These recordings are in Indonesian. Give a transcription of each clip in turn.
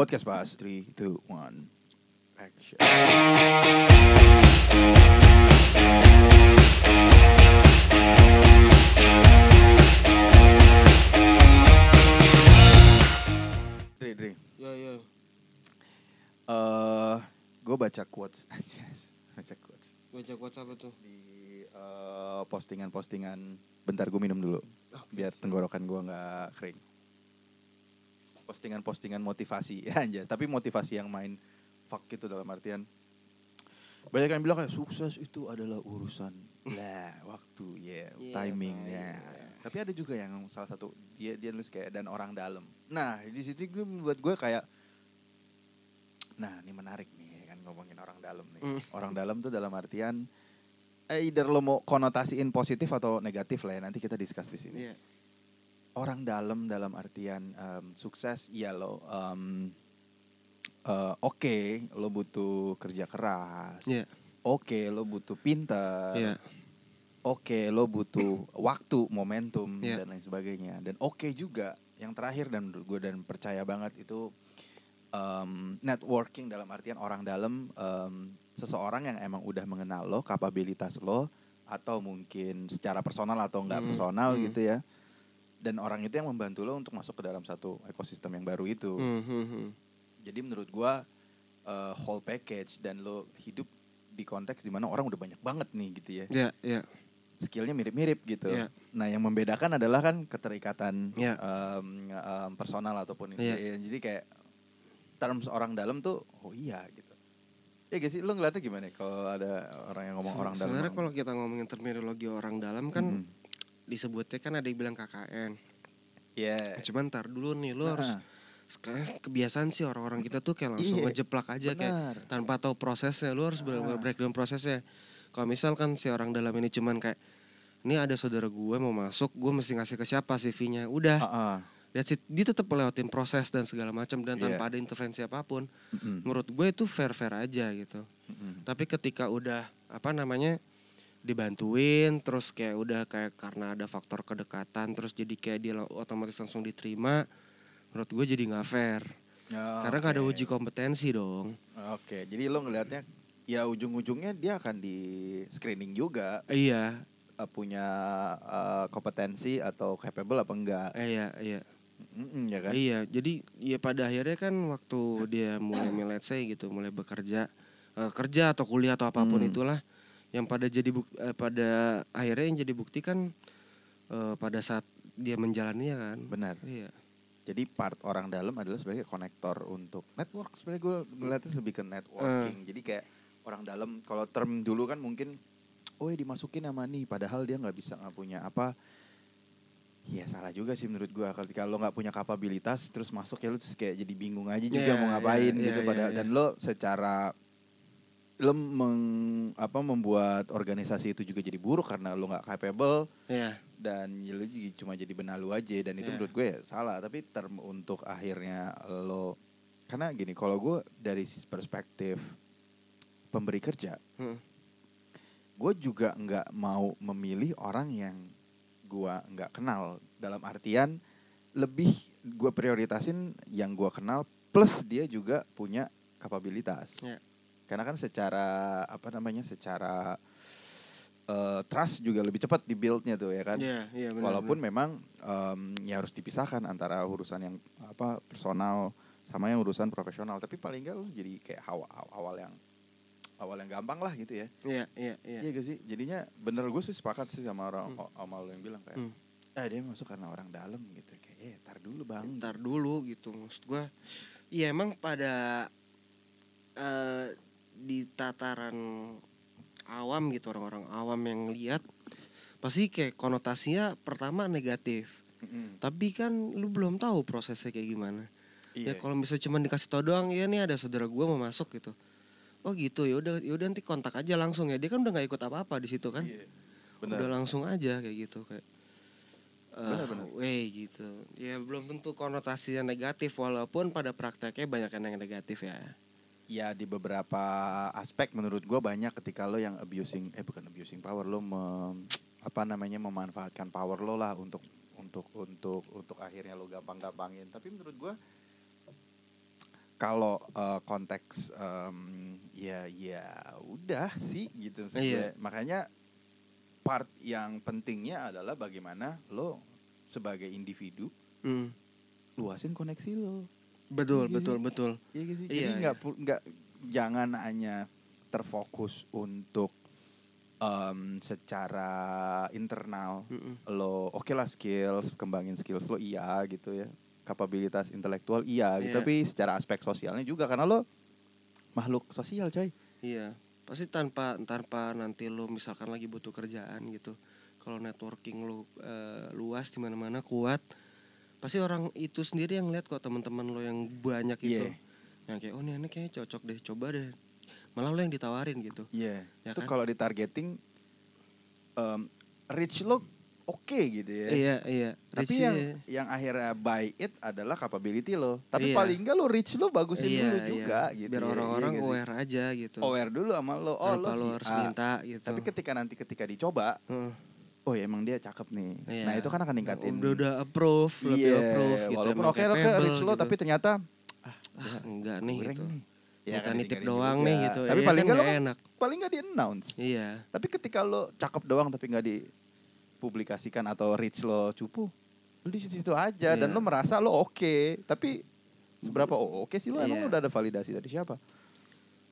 Podcast Pas 3, 2, 1 Action. Dri, Dri Ya ya. Eh, Gue baca quotes aja. Baca quotes. Baca WhatsApp tuh. Di eh, postingan-postingan. Bentar gue minum dulu. Biar tenggorokan gue nggak kering Postingan-postingan motivasi. Ya anjas Tapi motivasi yang main fuck gitu dalam artian banyak yang bilang kayak sukses itu adalah urusan. Lah waktu ya Iya, timingnya baik, iya. tapi ada juga yang salah satu dia dia nulis kayak dan orang dalam. Nah di situ gue membuat gue kayak nah ini menarik nih ya kan ngomongin orang dalam nih. Hmm. orang dalam tuh dalam artian eh, either lo mau konotasiin positif atau negatif lah ya nanti kita discuss di sini. Iya. Orang dalam dalam artian em, sukses iya lo em, eh, oke lo butuh kerja keras Iya. oke lo butuh pintar Iya. oke lo butuh waktu momentum Iya. dan lain sebagainya dan oke juga yang terakhir dan menurut gue dan percaya banget itu em, networking dalam artian orang dalam em, seseorang yang emang udah mengenal lo kapabilitas lo atau mungkin secara personal atau enggak Hmm, personal hmm. gitu ya dan orang itu yang membantu lo untuk masuk ke dalam satu ekosistem yang baru itu Hmm, hmm, hmm. jadi menurut gua eh, whole package dan lo hidup di konteks di mana orang udah banyak banget nih gitu ya Iya, iya. skillnya mirip-mirip gitu. Iya. Nah yang membedakan adalah kan keterikatan Iya. em, em, personal ataupun ini. Iya. Ya, Jadi kayak terms orang dalam tuh, oh iya gitu. Ya gak sih, lo ngeliatnya gimana ya kalau ada orang yang ngomong Se- orang dalam? Sebenarnya kalau kita ngomongin terminologi orang dalam kan Mm-mm. Disebutnya kan ada yang bilang KKN. Iya. Cuman ntar dulu nih lo harus Nah, sekarang kebiasaan sih orang-orang kita tuh kayak langsung Iya, ngejeplak aja kayak benar. tanpa tahu prosesnya lu harus benar-benar breakdown prosesnya kalau misalkan si orang dalam ini cuman kayak ini ada saudara gue mau masuk gue mesti ngasih ke siapa CV-nya udah that's it. dia tetap lewatin proses dan segala macam dan Iya. tanpa ada intervensi apa pun Mm-mm. menurut gue itu fair fair aja gitu Mm-mm. tapi ketika udah apa namanya dibantuin terus kayak udah kayak karena ada faktor kedekatan terus jadi kayak dia otomatis langsung diterima menurut gue jadi nggak fair Ya, karena nggak ada oke. uji kompetensi dong Oke, jadi lo ngelihatnya ya ujung-ujungnya dia akan di screening juga iya eh, punya eh, kompetensi atau capable apa enggak. eh, iya iya Mm-mm, ya kan? Iya, jadi ya pada akhirnya kan waktu dia mulai let's say gitu, mulai bekerja, eh, kerja atau kuliah atau apa pun Hmm. itulah, yang pada jadi buk, eh, pada akhirnya yang jadi bukti kan eh, pada saat dia menjalaninya kan. Benar. Iya. Jadi part orang dalam adalah sebagai konektor untuk network. Sebenarnya gue ngeliatnya lebih ke networking. Eh. Jadi kayak orang dalam kalau term dulu kan mungkin oh ya dimasukin sama nih padahal dia nggak bisa nggak punya apa Iya salah juga sih menurut gua ketika lo nggak punya kapabilitas terus masuk ya lo terus kayak jadi bingung aja juga Iya, mau iya, ngapain iya, gitu iya, pada iya. dan lo secara lo meng, apa membuat organisasi itu juga jadi buruk karena lo nggak capable Iya. dan ya lo juga cuma jadi benalu aja dan itu Iya. menurut gue ya salah tapi term untuk akhirnya lo karena gini kalau gue dari perspektif pemberi kerja Hmm. gue juga nggak mau memilih orang yang gue nggak kenal dalam artian lebih gue prioritasin yang gue kenal plus dia juga punya kapabilitas Iya. Karena kan secara apa namanya secara eh, trust juga lebih cepat di buildnya tuh ya kan Iya, iya benar. walaupun benar. memang em, ya harus dipisahkan antara urusan yang apa personal sama yang urusan profesional tapi paling enggak lo jadi kayak awal awal yang awal yang gampang lah gitu ya Iya, iya, iya. Iya gak sih? Jadinya bener gue sih sepakat sih sama orang Hmm. sama lo yang bilang kayak Hmm. eh dia masuk karena orang dalam gitu kayak eh tar dulu bang Ntar dulu gitu maksud gua. Iya emang pada eh di tataran awam gitu orang-orang awam yang lihat pasti kayak konotasinya pertama negatif. Mm-mm. Tapi kan lu belum tahu prosesnya kayak gimana. iya Ya kalau misalnya cuma dikasih tau doang, ya nih ada saudara gua mau masuk gitu. Oh gitu ya udah ya udah nanti kontak aja langsung ya. Dia kan udah nggak ikut apa-apa di situ kan. iya. Udah langsung aja kayak gitu kayak. eh, bener. Wey gitu. Ya belum tentu konotasinya negatif walaupun pada prakteknya banyak yang negatif ya. Ya di beberapa aspek menurut gue banyak ketika lo yang abusing eh bukan abusing power lo mem- apa namanya memanfaatkan power lo lah untuk untuk untuk untuk akhirnya lo gampang-gampangin tapi menurut gue kalau eh, konteks em, ya ya udah sih gitu Iya. makanya part yang pentingnya adalah bagaimana lo sebagai individu Hmm. luasin koneksi lo Betul, Iya betul, betul. Iya gak sih? Iya, Jadi nggak pu- nggak jangan hanya terfokus untuk em, secara internal Mm-mm. lo oke lah skills kembangin skills lo iya gitu ya kapabilitas intelektual iya gitu Iya. tapi secara aspek sosialnya juga karena lo makhluk sosial coy Iya, pasti tanpa tanpa nanti lo misalkan lagi butuh kerjaan gitu. Kalau networking lo eh, luas di mana-mana kuat, pasti orang itu sendiri yang lihat kok teman-teman lo yang banyak itu. Iya. Yang kayak oh ini aneh kayaknya cocok deh, coba deh. Malah lo yang ditawarin gitu. iya Ya itu kan? kalau ditargeting em, reach lo oke gitu ya Iya, iya. tapi yang iya. yang akhirnya buy it adalah capability lo tapi Iya. paling enggak lo reach lo bagusin Iya, dulu iya. juga gitu Biar ya. Iya orang-orang sih? aware aja gitu. aware dulu sama lo oh lo Tanpa si lo harus minta gitu. tapi ketika nanti ketika dicoba Heeh. Oh ya emang dia cakep nih Iya. nah itu kan akan ningkatin udah udah approve, lebih iya approve gitu. walaupun oke oke capable reach lo gitu. tapi ternyata ah, ah, enggak nih gitu. nih. Minta kan nitip doang juga. nih gitu. tapi Iya paling kan enggak lo nggak kan enak. paling enggak di announce Iya. tapi ketika lo cakep doang tapi nggak dipublikasikan atau reach lo cupu lo di situ aja dan Iya. lo merasa lo oke tapi seberapa oh, oke sih lo emang Iya. lo udah ada validasi dari siapa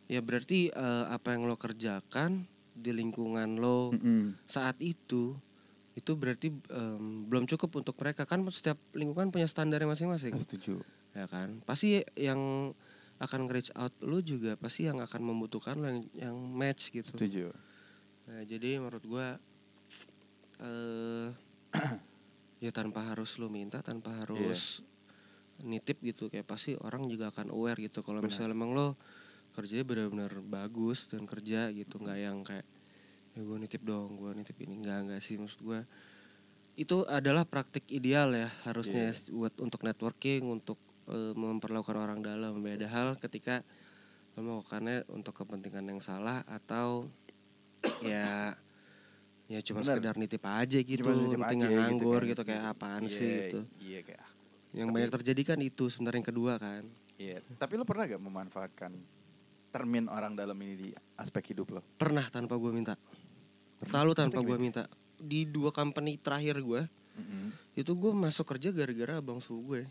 Ya berarti eh, apa yang lo kerjakan di lingkungan lo. Mm-mm. saat itu itu berarti em, belum cukup untuk mereka. Kan setiap lingkungan punya standarnya masing-masing. Setuju. Ya kan? Pasti yang akan reach out lo juga pasti yang akan membutuhkan lo yang yang match gitu. Setuju. Nah, jadi menurut gua eh ya tanpa harus lo minta tanpa harus nitip gitu kayak pasti orang juga akan aware gitu. Kalau misalnya emang lo kerjanya benar-benar bagus dan kerja gitu nggak yang kayak ya gue nitip dong gue nitip ini. Nggak nggak sih maksud gua. Itu adalah praktik ideal ya harusnya Iya. buat untuk networking untuk eh, memperlakukan orang dalam. Beda hal ketika melakukannya untuk kepentingan yang salah atau ya ya cuma Bener. sekedar nitip aja gitu Cuma nitip aja gitu, nganggur kayak gitu, kayak apaan Iya, sih gitu. iya kayak ah, yang Tapi- banyak terjadi kan itu sebenarnya yang kedua kan. Iya tapi lo pernah gak memanfaatkan termin orang dalam ini di aspek hidup lo? Pernah tanpa gue minta. Pernah? selalu tanpa gue minta. Di dua company terakhir gue Mm-mm. itu gue masuk kerja gara-gara abang suhu gue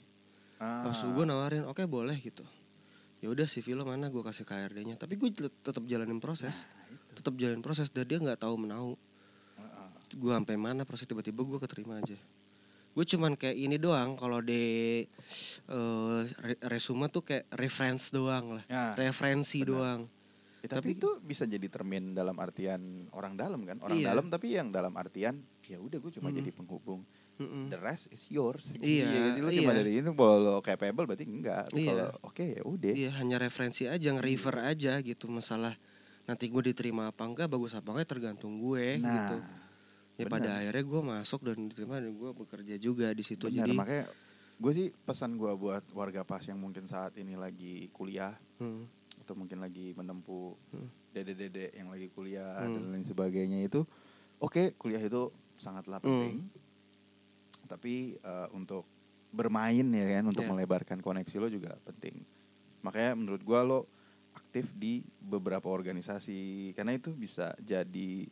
Ah, abang suhu gue nawarin oke boleh gitu. Ya udah CV lo mana? Gue kasih KRD-nya tapi gue tetap jalanin proses. Nah, tetap jalanin proses dan dia nggak tahu menau. Heeh. gue sampai mana proses tiba-tiba gue keterima aja gue cuman kayak ini doang kalau di eh, re- resume tuh kayak reference doang lah Ya, referensi benar. doang ya, tapi, tapi- itu bisa jadi termin dalam artian orang dalam kan orang Iya. dalam tapi yang dalam artian ya udah gue cuma Mm-mm. jadi penghubung Mm-mm. the rest is yours Iya, nggak sih? lo cuma iya. dari ini kalau lo capable berarti enggak Lo Iya. kalau oke ya udah Iya hanya referensi aja nge-refer aja gitu masalah nanti gue diterima apa enggak bagus apa enggak tergantung gue nah gitu ya pada benar. akhirnya gue masuk dan diterima dan gue bekerja juga di situ benar jadi makanya gue sih pesan gue buat warga pas yang mungkin saat ini lagi kuliah hmm, atau mungkin lagi menempuh Hmm. dede-dede yang lagi kuliah Hmm. dan lain sebagainya itu oke kuliah itu sangatlah Hmm. penting tapi eh, untuk bermain ya kan untuk Ya. melebarkan koneksi lo juga penting makanya menurut gua lo aktif di beberapa organisasi karena itu bisa jadi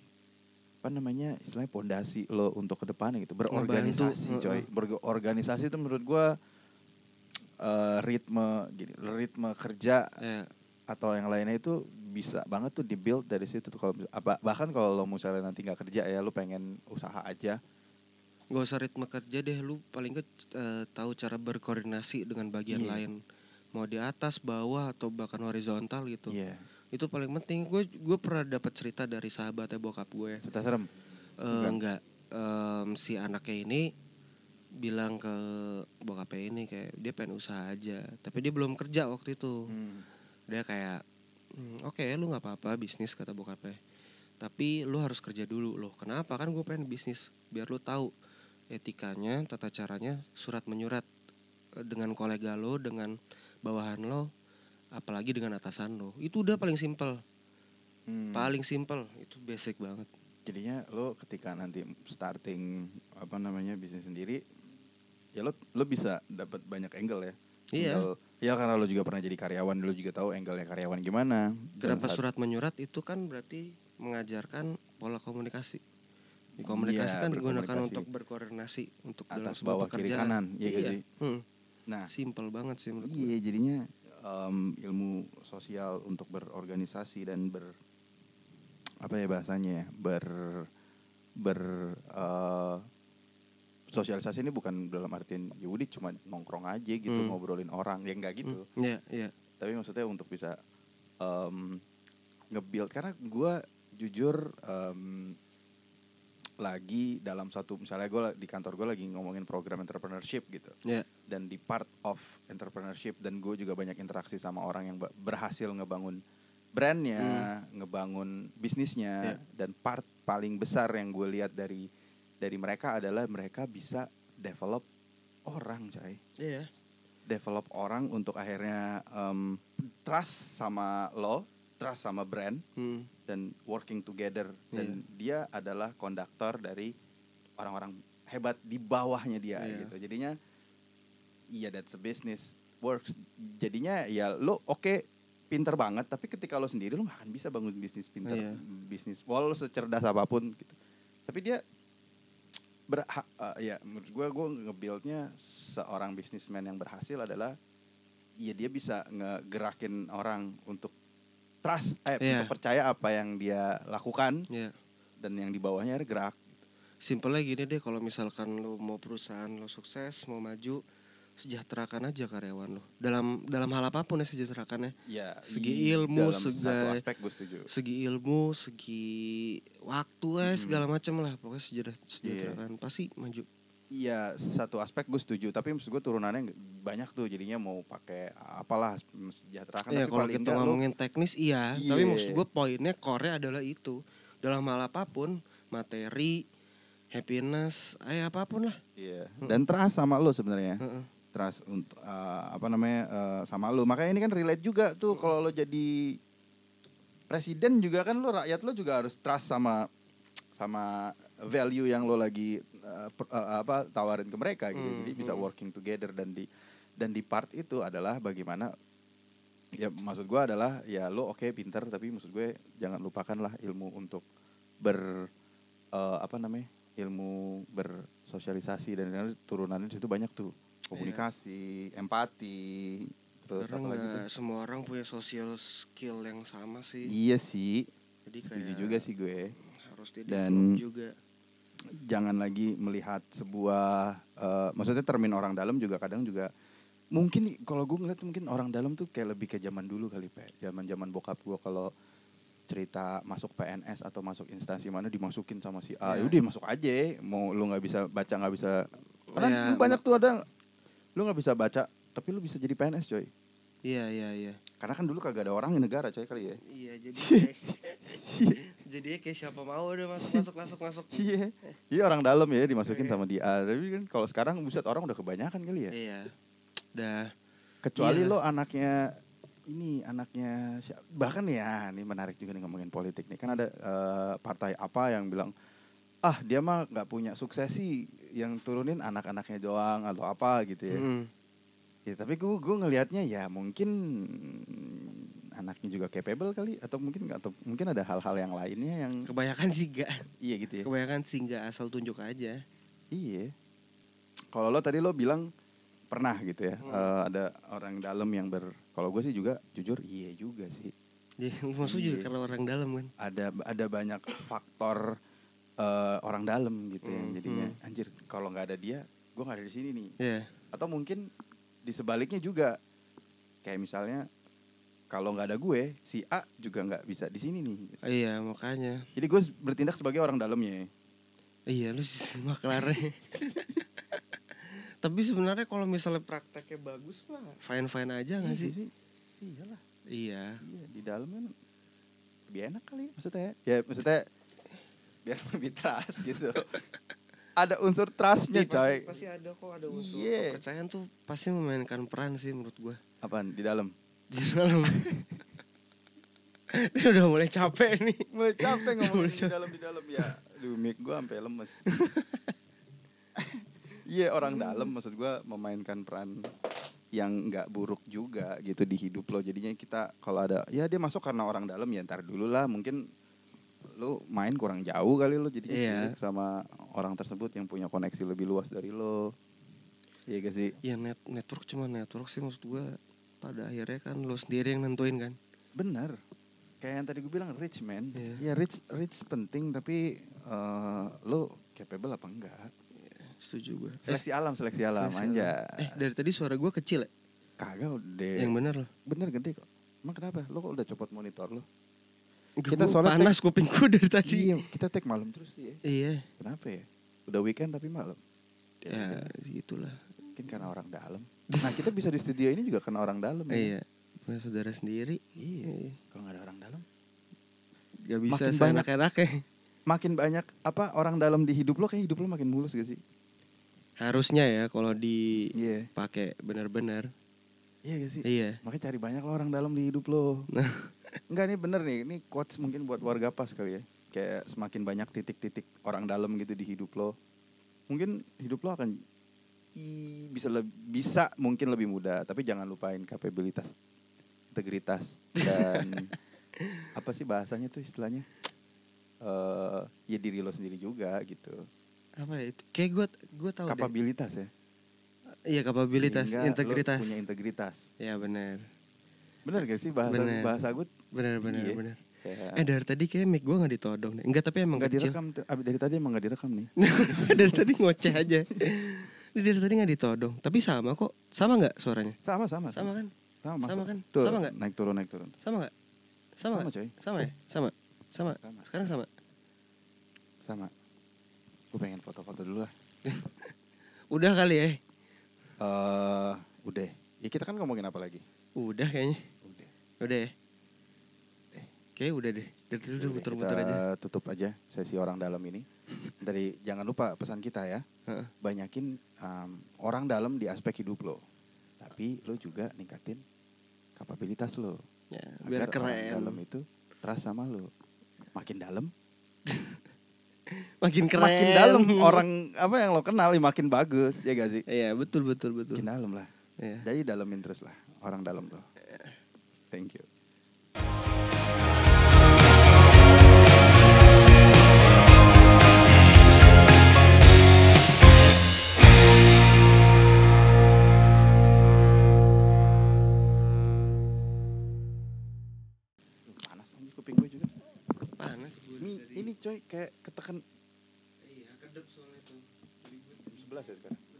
apa namanya istilahnya pondasi lo untuk ke depannya gitu. Berorganisasi coy. Berorganisasi itu menurut gua eh, ritme gini ritme kerja ya, atau yang lainnya itu bisa banget tuh dibuild dari situ tuh. Kalau bahkan kalau lo misalnya nanti nggak kerja ya lo pengen usaha aja. Gak usah ritme kerja deh lu paling nggak eh, tahu cara berkoordinasi dengan bagian Iya. lain. Mau di atas bawah atau bahkan horizontal gitu. Iya itu paling penting. Gue gue pernah dapat cerita dari sahabatnya bokap gue. Cerita serem? Eh, Enggak. Em, si anaknya ini bilang ke bokapnya ini kayak dia pengen usaha aja. Tapi dia belum kerja waktu itu. Hmm. dia kayak "Hmm, oke lu nggak apa-apa bisnis kata bokapnya. Tapi lu harus kerja dulu. Loh kenapa? Kan gue pengen bisnis. Biar lu tahu etikanya tata caranya surat menyurat eh, dengan kolega lo dengan bawahan lo apalagi dengan atasan lo itu udah paling simpel Hmm. paling simpel itu basic banget jadinya lo ketika nanti starting apa namanya bisnis sendiri ya lo lo bisa dapat banyak angle ya Iya. Angle- Ya karena lo juga pernah jadi karyawan, lo juga tahu angle-nya karyawan gimana. Kenapa saat- surat menyurat itu kan berarti mengajarkan pola komunikasi. Dikomunikasi Iya, kan digunakan berkomunikasi. untuk berkoordinasi untuk dalam atas sebuah bawah kiri kanan, iya gak Iya. sih? Hmm, Nah, Simple banget sih iya jadinya em, ilmu sosial untuk berorganisasi dan ber apa ya bahasanya ya, ber ber eh, sosialisasi ini bukan dalam artian ya udah cuma nongkrong aja gitu Hmm. ngobrolin orang ya enggak gitu Hmm, Iya, iya. tapi maksudnya untuk bisa em, nge-build karena gua jujur em, lagi dalam satu misalnya gue di kantor gue lagi ngomongin program entrepreneurship gitu Iya. dan di part of entrepreneurship dan gue juga banyak interaksi sama orang yang berhasil ngebangun brandnya ngebangun bisnisnya Iya. dan part paling besar yang gue lihat dari dari mereka adalah mereka bisa develop orang coy Iya. develop orang untuk akhirnya em, trust sama lo, trust sama brand Hmm. dan working together dan dia adalah konduktor dari orang-orang hebat di bawahnya dia Iya. gitu. Jadinya iya that's a business works. Jadinya ya lo oke pinter banget tapi ketika lo sendiri lo gak akan bisa bangun bisnis pinter Iya. bisnis walau lo secerdas apa pun gitu. Tapi dia berha eh, ya menurut gue gue nge-buildnya seorang bisnismen yang berhasil adalah ya dia bisa ngegerakin orang untuk trust eh Iya. untuk percaya apa yang dia lakukan Iya. dan yang di bawahnya ada gerak Simpelnya gini deh kalau misalkan lo mau perusahaan lo sukses, mau maju, sejahterakan aja karyawan lo. Dalam dalam hal apa pun ya sejahterakannya. ya Segi ilmu, segi- aspek gue setuju Segi ilmu, segi waktu eh Mm-mm. segala macam lah. Pokoknya Iya. sejahterakan pasti maju. Iya satu aspek gue setuju tapi maksud gue turunannya banyak tuh jadinya mau pakai apalah sejahterakan Iya tapi kalau kita enggak lo ngomongin teknis iya, tapi Iya. maksud gue poinnya core adalah itu. Dalam hal apa pun, materi, happiness, eh apa pun lah. iya Mm. dan trust sama lo sebenarnya Heeh. trust untuk eh, apa namanya eh, sama lo makanya ini kan relate juga tuh kalau lo jadi presiden juga kan lo rakyat lo juga harus trust sama sama value yang lo lagi per- eh, apa tawarin ke mereka gitu Hmm, jadi bisa hmm. working together dan di dan di part itu adalah bagaimana ya maksud gue adalah ya lo oke pinter tapi maksud gue jangan lupakanlah ilmu untuk ber eh, apa namanya ilmu bersosialisasi dan lain-lain, turunannya di situ banyak tuh. Komunikasi empati terus Karena apa lagi tuh? semua orang punya social skill yang sama sih. iya sih. Jadi setuju kayak juga sih gue harus Dan- juga. jangan lagi melihat sebuah eh, maksudnya termin orang dalam juga kadang juga mungkin kalau gue ngeliat mungkin orang dalam tuh kayak lebih ke zaman dulu kali pe zaman zaman bokap gue kalau cerita masuk PNS atau masuk instansi mana dimasukin sama si A Iya. yaudah masuk aja mau lu nggak bisa baca nggak bisa karena Iya, dulu banyak tuh ada lu nggak bisa baca tapi lu bisa jadi PNS coy Iya iya iya. karena kan dulu kagak ada orang di negara coy kali ya Iya jadi kayak, jadi kayak siapa mau udah masuk masuk masuk masuk. iya iya orang dalam ya dimasukin Iya. sama dia tapi kan kalau sekarang buset orang udah kebanyakan kali ya Iya. Dah. kecuali Iya. lo anaknya ini anaknya siapa bahkan ya ini menarik juga nih ngomongin politik nih kan ada eh, partai apa yang bilang ah dia mah nggak punya suksesi yang turunin anak-anaknya doang atau apa gitu ya Mm. Ya tapi gue gue ngelihatnya ya mungkin anaknya juga capable kali atau mungkin atau mungkin ada hal-hal yang lainnya yang Kebanyakan sih enggak. iya gitu ya Kebanyakan sih enggak asal tunjuk aja. iya kalau lo tadi lo bilang pernah gitu ya Hmm. eh, ada orang dalam yang ber kalau gue sih juga jujur iya juga sih Jadi maksud juga Iya. karena orang dalam kan. ada ada banyak faktor eh, orang dalam gitu ya Hmm, jadinya hmm. anjir kalau nggak ada dia gue nggak ada di sini nih Iya. atau mungkin di sebaliknya juga kayak misalnya kalau nggak ada gue si A juga nggak bisa di sini nih Iya makanya. jadi gue bertindak sebagai orang dalamnya Iya lu maklarnya. Tapi sebenarnya kalau misalnya prakteknya bagus mah fine fine aja nggak Iya sih? sih iyalah Iya. iya di dalam kan lebih enak kali maksudnya ya maksudnya biar lebih trust gitu ada unsur trustnya Iya, pasti, coy. pasti ada kok ada unsur. Iya. kepercayaan tuh pasti memainkan peran sih menurut gua. Apaan? Di dalam? Di dalam. Ini udah mulai capek nih. Mulai capek ngomongin di dalam di dalam. Ya Aduh mic gue sampai lemes. Iya orang dalam maksud gue memainkan peran yang nggak buruk juga gitu di hidup lo. Jadinya kita kalau ada ya dia masuk karena orang dalam ya ntar dulu lah. Mungkin lu main kurang jauh kali lo jadinya Iya. sirik sama orang tersebut yang punya koneksi lebih luas dari lo iya gak sih? Ya net network cuma network sih maksud gua pada akhirnya kan lo sendiri yang nentuin kan? Bener. Kayak yang tadi gue bilang rich man. Iya. ya rich rich penting tapi eh, lo capable apa enggak? Setuju gua. Seleksi alam seleksi alam seleksi aja alam. eh dari tadi suara gua kecil ya? Kagak udah. Yang bener loh. Bener gede kok. Emang kenapa? Lo kok udah copot monitor lo Kita soalnya panas kupingku dari tadi. Iya kita take malam terus sih ya. Iya. Kenapa ya? Udah weekend tapi malam. Ya gitulah mungkin karena orang dalam. Nah kita bisa di studio ini juga karena orang dalam ya. iya punya saudara sendiri. Iya. Iya. kalau nggak ada orang dalam. Gak bisa Makin banyak- seenak-enaknya makin banyak apa orang dalam di hidup lo kayak hidup lo makin mulus gak sih? Harusnya ya kalau dipakai iya. benar-benar. Iya gak sih? Iya. Makanya cari banyak lo orang dalam di hidup lo. Nah. Enggak nih bener nih. Ini quotes mungkin buat warga pas kali ya. Kayak semakin banyak titik-titik orang dalam gitu di hidup lo. Mungkin hidup lo akan i, bisa leb- bisa mungkin lebih mudah tapi jangan lupain kapabilitas integritas dan apa sih bahasanya tuh istilahnya? Eh ya diri lo sendiri juga gitu. Apa ya itu? Kayak gue gue tahu deh. Kapabilitas ya? Iya kapabilitas Sehingga integritas. punya integritas. Ya benar bener gak sih bahasa Bener. bahasa gue benar benar Iya. benar kayak eh dari tadi kayak mic gue nggak ditodong deh. Enggak tapi emang nggak kecil. direkam. Abis dari tadi emang nggak direkam nih. Dari tadi ngoceh aja. Dari tadi nggak ditodong. Tapi sama kok. Sama nggak suaranya? Sama sama. Sama kan? Sama, Sama. Masuk. kan? Tuh, Sama nggak? naik turun naik turun. Sama nggak? Sama sama coy. Sama ya? Sama. Sama. Sama. Sekarang sama? Sama. Gue pengen foto-foto dulu lah. Udah kali ya? Eh udah. Ya kita kan ngomongin apa lagi? Udah kayaknya. Udah. Udah ya Kayak udah deh. Dari udah muter-muter aja. tutup aja sesi orang dalam ini dari jangan lupa pesan kita ya banyakin um, orang dalam di aspek hidup lo tapi lo juga ningkatin kapabilitas lo Ya, biar agar orang dalam keren. itu terasa sama lo makin dalam Makin keren. makin dalam orang apa yang lo kenal ya makin bagus ya gak sih Iya, betul betul betul. makin dalam lah Iya. jadi dalamin terus lah orang dalam lo thank you coy kayak ketekan. Iya, kedep soalnya tuh. jam 11 ya sekarang